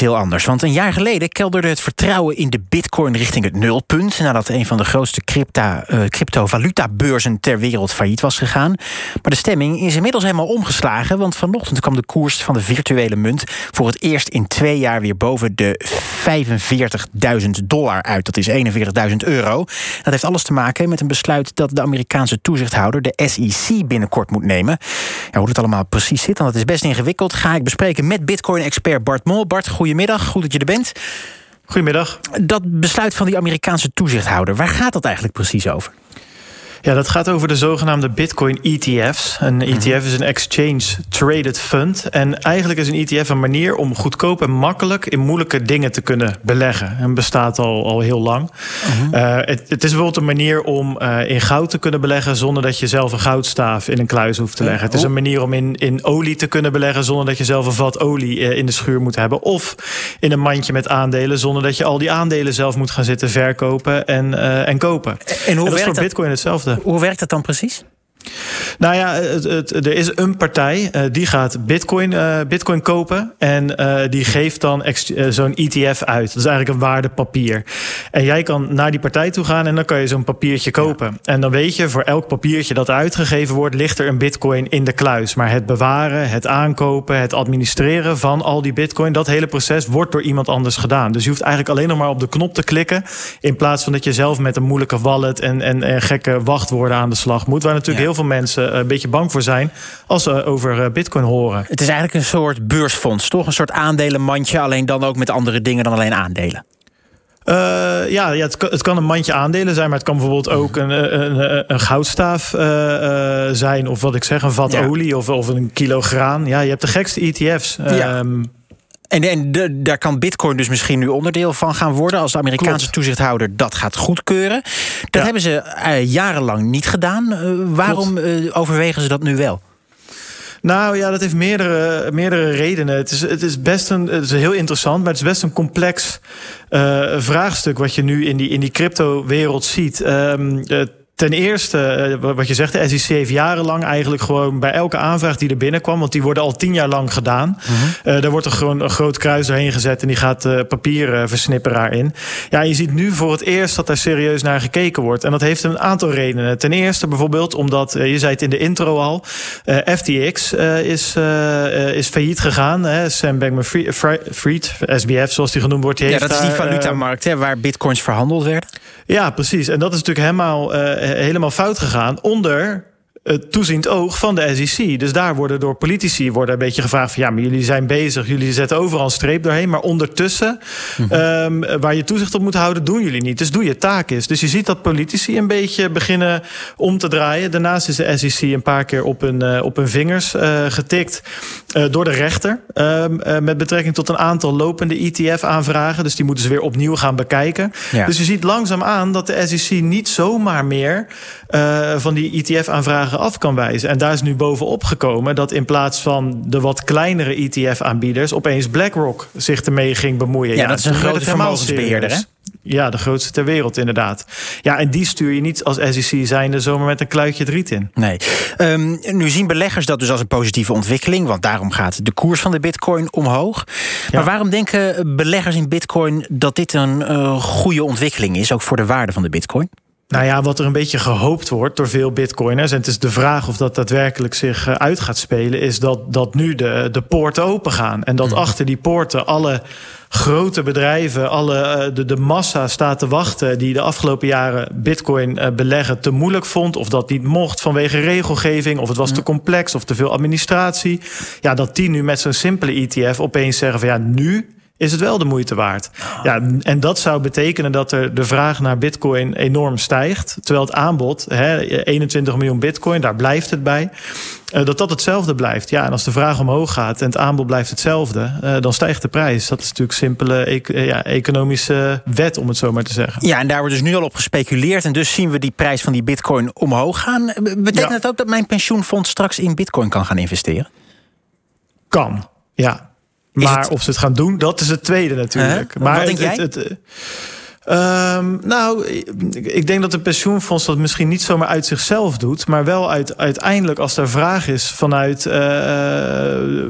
heel anders. Want een jaar geleden kelderde het vertrouwen in de bitcoin richting het nulpunt. Nadat een van de grootste crypta, uh, cryptovalutabeurzen ter wereld failliet was gegaan. Maar de stemming is inmiddels helemaal omgeslagen. Want vanochtend kwam de koers van de virtuele munt voor het eerst in twee jaar weer boven de 45.000 dollar uit. Dat is 41.000 euro. Dat heeft alles te maken met een besluit dat de Amerikaanse toezichthouder, de SEC, binnenkort moet nemen. Hoe het allemaal precies zit, het is best ingewikkeld, ga ik bespreken met bitcoin-expert Bart Mol. Bart, goedemiddag, goed dat je er bent. Goedemiddag. Dat besluit van die Amerikaanse toezichthouder, waar gaat dat eigenlijk precies over? Ja, dat gaat over de zogenaamde Bitcoin ETF's. Een mhm. ETF is een Exchange Traded Fund. En eigenlijk is een ETF een manier om goedkoop en makkelijk in moeilijke dingen te kunnen beleggen. En bestaat al, al heel lang. Mhm. Eh, het, het, is bijvoorbeeld een manier om uh, in goud te kunnen beleggen zonder dat je zelf een goudstaaf in een kluis hoeft te leggen. Het is een manier om in, in olie te kunnen beleggen zonder dat je zelf een vat olie uh, in de schuur moet hebben. Of in een mandje met aandelen zonder dat je al die aandelen zelf moet gaan zitten verkopen en, en kopen. En hoe en dat is voor Bitcoin hetzelfde. Hoe werkt dat dan precies? Nou ja, het, het, er is een partij uh, die gaat bitcoin, uh, bitcoin kopen. En uh, die geeft dan zo'n ETF uit. Dat is eigenlijk een waardepapier. En jij kan naar die partij toe gaan en dan kan je zo'n papiertje kopen. Ja. En dan weet je, voor elk papiertje dat uitgegeven wordt, ligt er een bitcoin in de kluis. Maar het bewaren, het aankopen, het administreren van al die bitcoin, dat hele proces wordt door iemand anders gedaan. Dus je hoeft eigenlijk alleen nog maar op de knop te klikken. In plaats van dat je zelf met een moeilijke wallet en, en, en gekke wachtwoorden aan de slag moet. Waar natuurlijk ja. heel veel mensen een beetje bang voor zijn als ze over eh, Bitcoin horen. Het is eigenlijk een soort beursfonds, toch? Een soort aandelenmandje, alleen dan ook met andere dingen dan alleen aandelen. Uh, ja, ja het, kan, het, kan, een mandje aandelen zijn, maar het kan bijvoorbeeld ook een, een, een goudstaaf uh, uh, zijn. Of wat ik zeg, een vat ja. olie of, of een kilo graan. Ja, je hebt de gekste ETF's. Ja. Um, en, en de, daar kan Bitcoin dus misschien nu onderdeel van gaan worden. als de Amerikaanse Klopt. toezichthouder dat gaat goedkeuren. Dat ja. hebben ze uh, jarenlang niet gedaan. Uh, waarom uh, overwegen ze dat nu wel? Nou ja, dat heeft meerdere, meerdere redenen. Het is, het is best een, het is heel interessant, maar het is best een complex uh, vraagstuk wat je nu in die, in die crypto-wereld ziet. Um, Ten eerste, wat je zegt, de SEC heeft jarenlang eigenlijk gewoon bij elke aanvraag die er binnenkwam, want die worden al tien jaar lang gedaan. Uh, daar wordt er gewoon een groot kruis doorheen gezet en die gaat uh, papierversnipperaar in. Ja, je ziet nu voor het eerst dat daar serieus naar gekeken wordt. En dat heeft een aantal redenen. Ten eerste bijvoorbeeld omdat, je zei het in de intro al, FTX is, is failliet gegaan. Hè. Sam Bankman-Fried, SBF zoals die genoemd wordt. Die ja, dat is die valutamarkt hè, waar bitcoins verhandeld werden. Ja, precies. En dat is natuurlijk helemaal, helemaal fout gegaan onder het toeziend oog van de SEC. Dus daar worden door politici worden een beetje gevraagd van ja, maar jullie zijn bezig, jullie zetten overal een streep doorheen, maar ondertussen, mm -hmm. um, waar je toezicht op moet houden, doen jullie niet. Dus doe je taak is. Dus je ziet dat politici een beetje beginnen om te draaien. Daarnaast is de SEC een paar keer op hun, uh, op hun vingers uh, getikt uh, door de rechter um, met betrekking tot een aantal lopende ETF-aanvragen. Dus die moeten ze weer opnieuw gaan bekijken. Ja. Dus je ziet langzaam aan dat de SEC niet zomaar meer van die ETF-aanvragen af kan wijzen. En daar is nu bovenop gekomen dat in plaats van de wat kleinere ETF-aanbieders opeens BlackRock zich ermee ging bemoeien. Ja, ja dat is een grote vermogensbeheerder, hè? Ja, de grootste ter wereld, inderdaad. Ja, en die stuur je niet als SEC zijnde zomaar met een kluitje het riet in. Nee. Um, nu zien beleggers dat dus als een positieve ontwikkeling, want daarom gaat de koers van de Bitcoin omhoog. Maar waarom denken beleggers in Bitcoin dat dit een uh, goede ontwikkeling is, ook voor de waarde van de Bitcoin? Nou ja, wat er een beetje gehoopt wordt door veel bitcoiners... en het is de vraag of dat daadwerkelijk zich eh, uit gaat spelen... is dat, dat nu de, de poorten open gaan. En dat mm. achter die poorten alle grote bedrijven... alle de, de massa staat te wachten... die de afgelopen jaren bitcoin beleggen te moeilijk vond... of dat niet mocht vanwege regelgeving... of het was mm. te complex of te veel administratie... ja, dat die nu met zo'n simpele ETF opeens zeggen van... ja, nu is het wel de moeite waard. Oh. Ja, en dat zou betekenen dat er de vraag naar bitcoin enorm stijgt. Terwijl het aanbod, hè, 21 miljoen bitcoin, daar blijft het bij. Uh, dat dat hetzelfde blijft. Ja, en als de vraag omhoog gaat en het aanbod blijft hetzelfde, uh, dan stijgt de prijs. Dat is natuurlijk simpele e ja, economische wet, om het zo maar te zeggen. Ja, en daar wordt dus nu al op gespeculeerd. En dus zien we die prijs van die bitcoin omhoog gaan. Betekent ja. dat ook dat mijn pensioenfonds straks in bitcoin kan gaan investeren? Kan, ja. Maar het... of ze het gaan doen, dat is het tweede natuurlijk. -huh. Maar Wat denk jij? Het, het, Um, nou, ik denk dat een pensioenfonds dat misschien niet zomaar uit zichzelf doet, maar wel uit, uiteindelijk als er vraag is vanuit uh,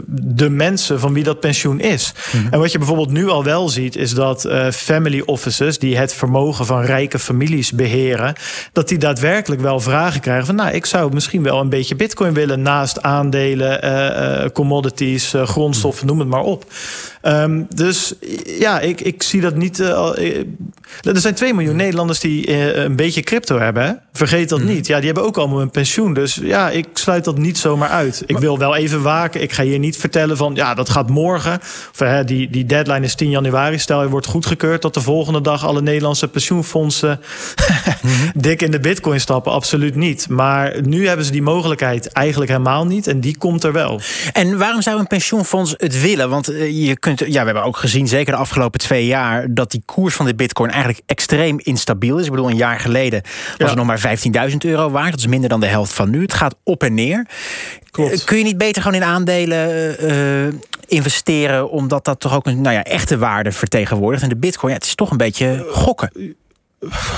de mensen van wie dat pensioen is. Mhm. En wat je bijvoorbeeld nu al wel ziet, is dat uh, family offices, die het vermogen van rijke families beheren, dat die daadwerkelijk wel vragen krijgen van, nou, ik zou misschien wel een beetje bitcoin willen naast aandelen, uh, commodities, grondstoffen, noem het maar op. Um, dus ja, ik, ik zie dat niet. Uh, er zijn 2 miljoen Nederlanders die uh, een beetje crypto hebben. Vergeet dat mm. niet. Ja, die hebben ook allemaal een pensioen. Dus ja, ik sluit dat niet zomaar uit. Ik wil wel even waken. Ik ga hier niet vertellen van ja, dat gaat morgen. Of, hè, die, die deadline is 10 januari. Stel je wordt goedgekeurd dat de volgende dag alle Nederlandse pensioenfondsen -hmm. dik in de bitcoin stappen. Absoluut niet. Maar nu hebben ze die mogelijkheid eigenlijk helemaal niet. En die komt er wel. En waarom zou een pensioenfonds het willen? Want uh, je kunt ja, we hebben ook gezien, zeker de afgelopen twee jaar, dat die koers van de bitcoin eigenlijk extreem instabiel is. Ik bedoel, een jaar geleden was het nog maar 15.000 euro waard. Dat is minder dan de helft van nu. Het gaat op en neer. Klopt. Eh, kun je niet beter gewoon in aandelen uh, investeren, omdat dat toch ook een nou ja, echte waarde vertegenwoordigt? En de bitcoin, ja, het is toch een beetje gokken.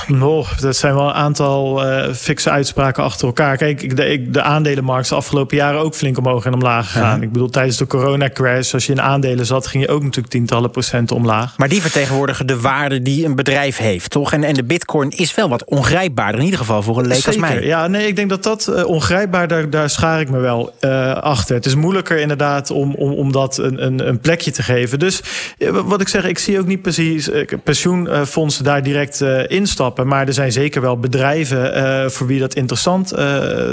No, dat zijn wel een aantal uh, fikse uitspraken achter elkaar. Kijk, de, de aandelenmarkt is de afgelopen jaren ook flink omhoog en omlaag gegaan. Ik bedoel, tijdens de coronacrash, als je in aandelen zat, ging je ook natuurlijk tientallen procent omlaag. Maar die vertegenwoordigen de waarde die een bedrijf heeft, toch? En, en de bitcoin is wel wat ongrijpbaarder, in ieder geval voor een leek als mij. Ja, nee, ik denk dat dat uh, ongrijpbaar, daar, daar schaar ik me wel uh, achter. Het is moeilijker inderdaad om, om, om dat een, een, een plekje te geven. Dus wat ik zeg, ik zie ook niet precies pensioenfondsen daar direct instappen. Maar er zijn zeker wel bedrijven uh, voor wie dat interessant uh,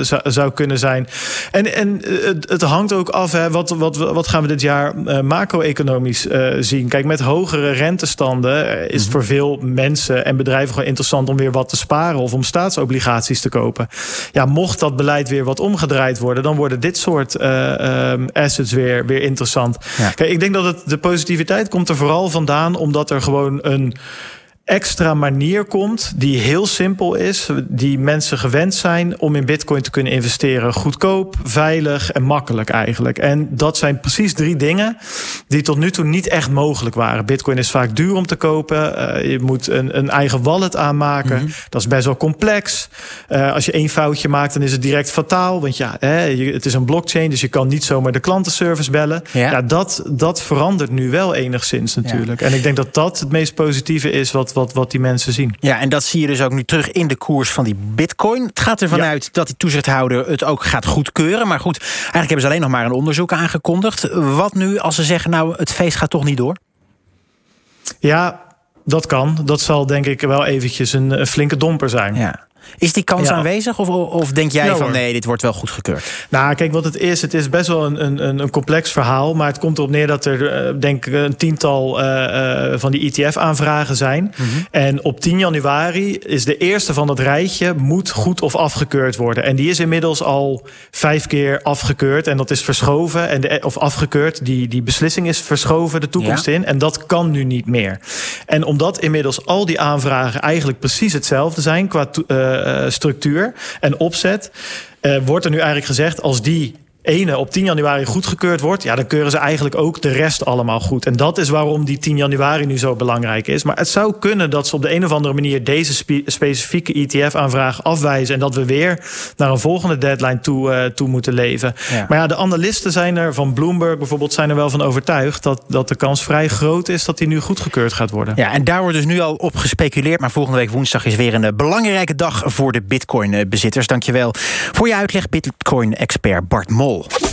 zou, zou, kunnen zijn. En, en het, het hangt ook af, hè, wat, wat, wat gaan we dit jaar macro-economisch zien? Kijk, met hogere rentestanden is het voor veel mensen en bedrijven gewoon interessant om weer wat te sparen of om staatsobligaties te kopen. Ja, mocht dat beleid weer wat omgedraaid worden, dan worden dit soort assets weer, weer interessant. Ja. Kijk, ik denk dat het, de positiviteit komt er vooral vandaan omdat er gewoon een extra manier komt die heel simpel is, die mensen gewend zijn om in Bitcoin te kunnen investeren. Goedkoop, veilig en makkelijk eigenlijk. En dat zijn precies drie dingen die tot nu toe niet echt mogelijk waren. Bitcoin is vaak duur om te kopen. Uh, je moet een, een, eigen wallet aanmaken. Mm -hmm. Dat is best wel complex. Uh, als je één foutje maakt, dan is het direct fataal. Want ja, hè, het is een blockchain, dus je kan niet zomaar de klantenservice bellen. Ja, ja dat, dat verandert nu wel enigszins natuurlijk. Ja. En ik denk dat dat het meest positieve is wat wat, wat die mensen zien. Ja, en dat zie je dus ook nu terug in de koers van die bitcoin. Het gaat ervan ja. uit dat die toezichthouder het ook gaat goedkeuren. Maar goed, eigenlijk hebben ze alleen nog maar een onderzoek aangekondigd. Wat nu als ze zeggen, nou, het feest gaat toch niet door? Ja, dat kan. Dat zal denk ik wel eventjes een, een flinke domper zijn. Ja. Is die kans ja. aanwezig of, of denk jij ja, van nee, dit wordt wel goedgekeurd? Nou, kijk, wat het is, het is best wel een, een, een complex verhaal. Maar het komt erop neer dat er, uh, denk ik, een tiental uh, uh, van die ETF-aanvragen zijn. Mm -hmm. En op 10 januari is de eerste van dat rijtje moet goed of afgekeurd worden. En die is inmiddels al vijf keer afgekeurd. En dat is verschoven, en de, of afgekeurd. Die, die beslissing is verschoven de toekomst ja. in. En dat kan nu niet meer. En omdat inmiddels al die aanvragen eigenlijk precies hetzelfde zijn qua uh, structuur en opzet, uh, wordt er nu eigenlijk gezegd: als die ene op 10 januari goedgekeurd wordt, ja, dan keuren ze eigenlijk ook de rest allemaal goed. En dat is waarom die 10 januari nu zo belangrijk is. Maar het zou kunnen dat ze op de een of andere manier deze spe specifieke ETF-aanvraag afwijzen en dat we weer naar een volgende deadline toe, uh, toe moeten leven. Ja. Maar ja, de analisten zijn er, van Bloomberg bijvoorbeeld, zijn er wel van overtuigd dat, dat de kans vrij groot is dat die nu goedgekeurd gaat worden. Ja, en daar wordt dus nu al op gespeculeerd. Maar volgende week woensdag is weer een belangrijke dag voor de Bitcoin-bezitters. Dankjewel voor je uitleg, Bitcoin-expert Bart Mol. Mole.